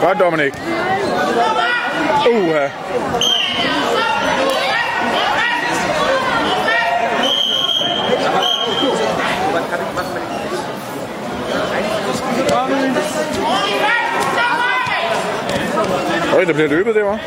Waar Dominic? Oeh. Uh. Hoi, dat blir du på det, va?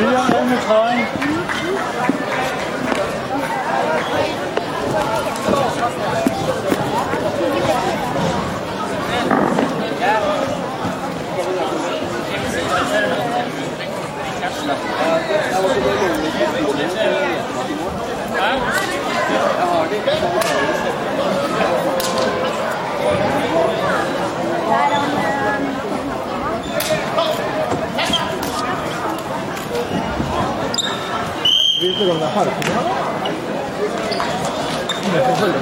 人家好不疼。Видите, как на харке, да? Нет, позволь.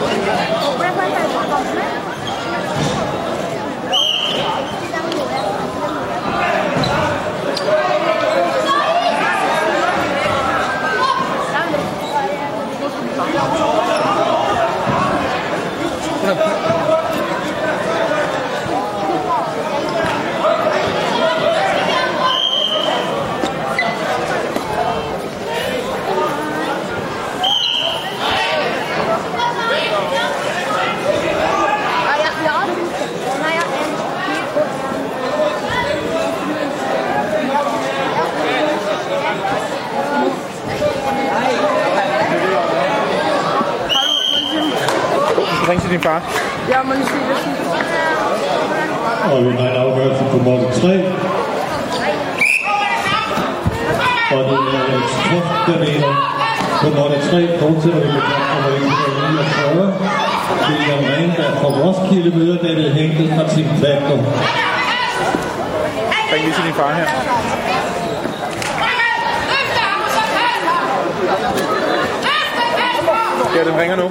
Yeah. Din far. Ja, men det er Og vi har en afgørelse på mål 3. Og det er Truff, der vinder. På mål 3 fortsætter vi med kamp nummer 149. William Renberg fra Roskilde møder David Henkel fra Team Platinum. Ring lige til din far her. Ja, den ringer nu.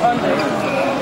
残念。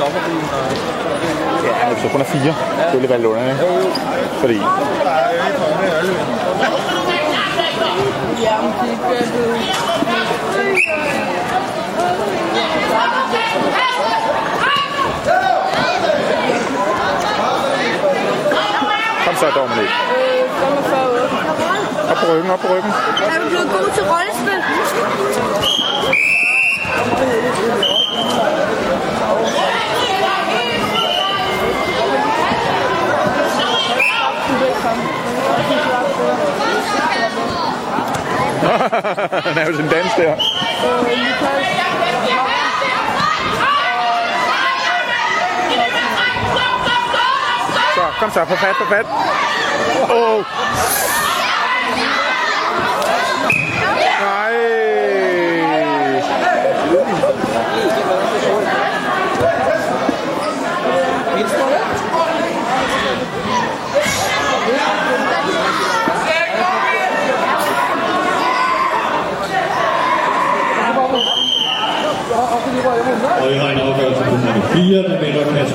At, at man stopper bilen. Og... Ja, hvis du kun er fire. Det ville være lidt underligt. Fordi ja, musik er det. kom så, Dominik. Øh, 45 år. Op på ryggen, op på ryggen. Er du blevet god til rollespil? Han er jo sin dans der. Så, kom så, få fat, få fat. Oh. Nej. Fire, der vinder Kasper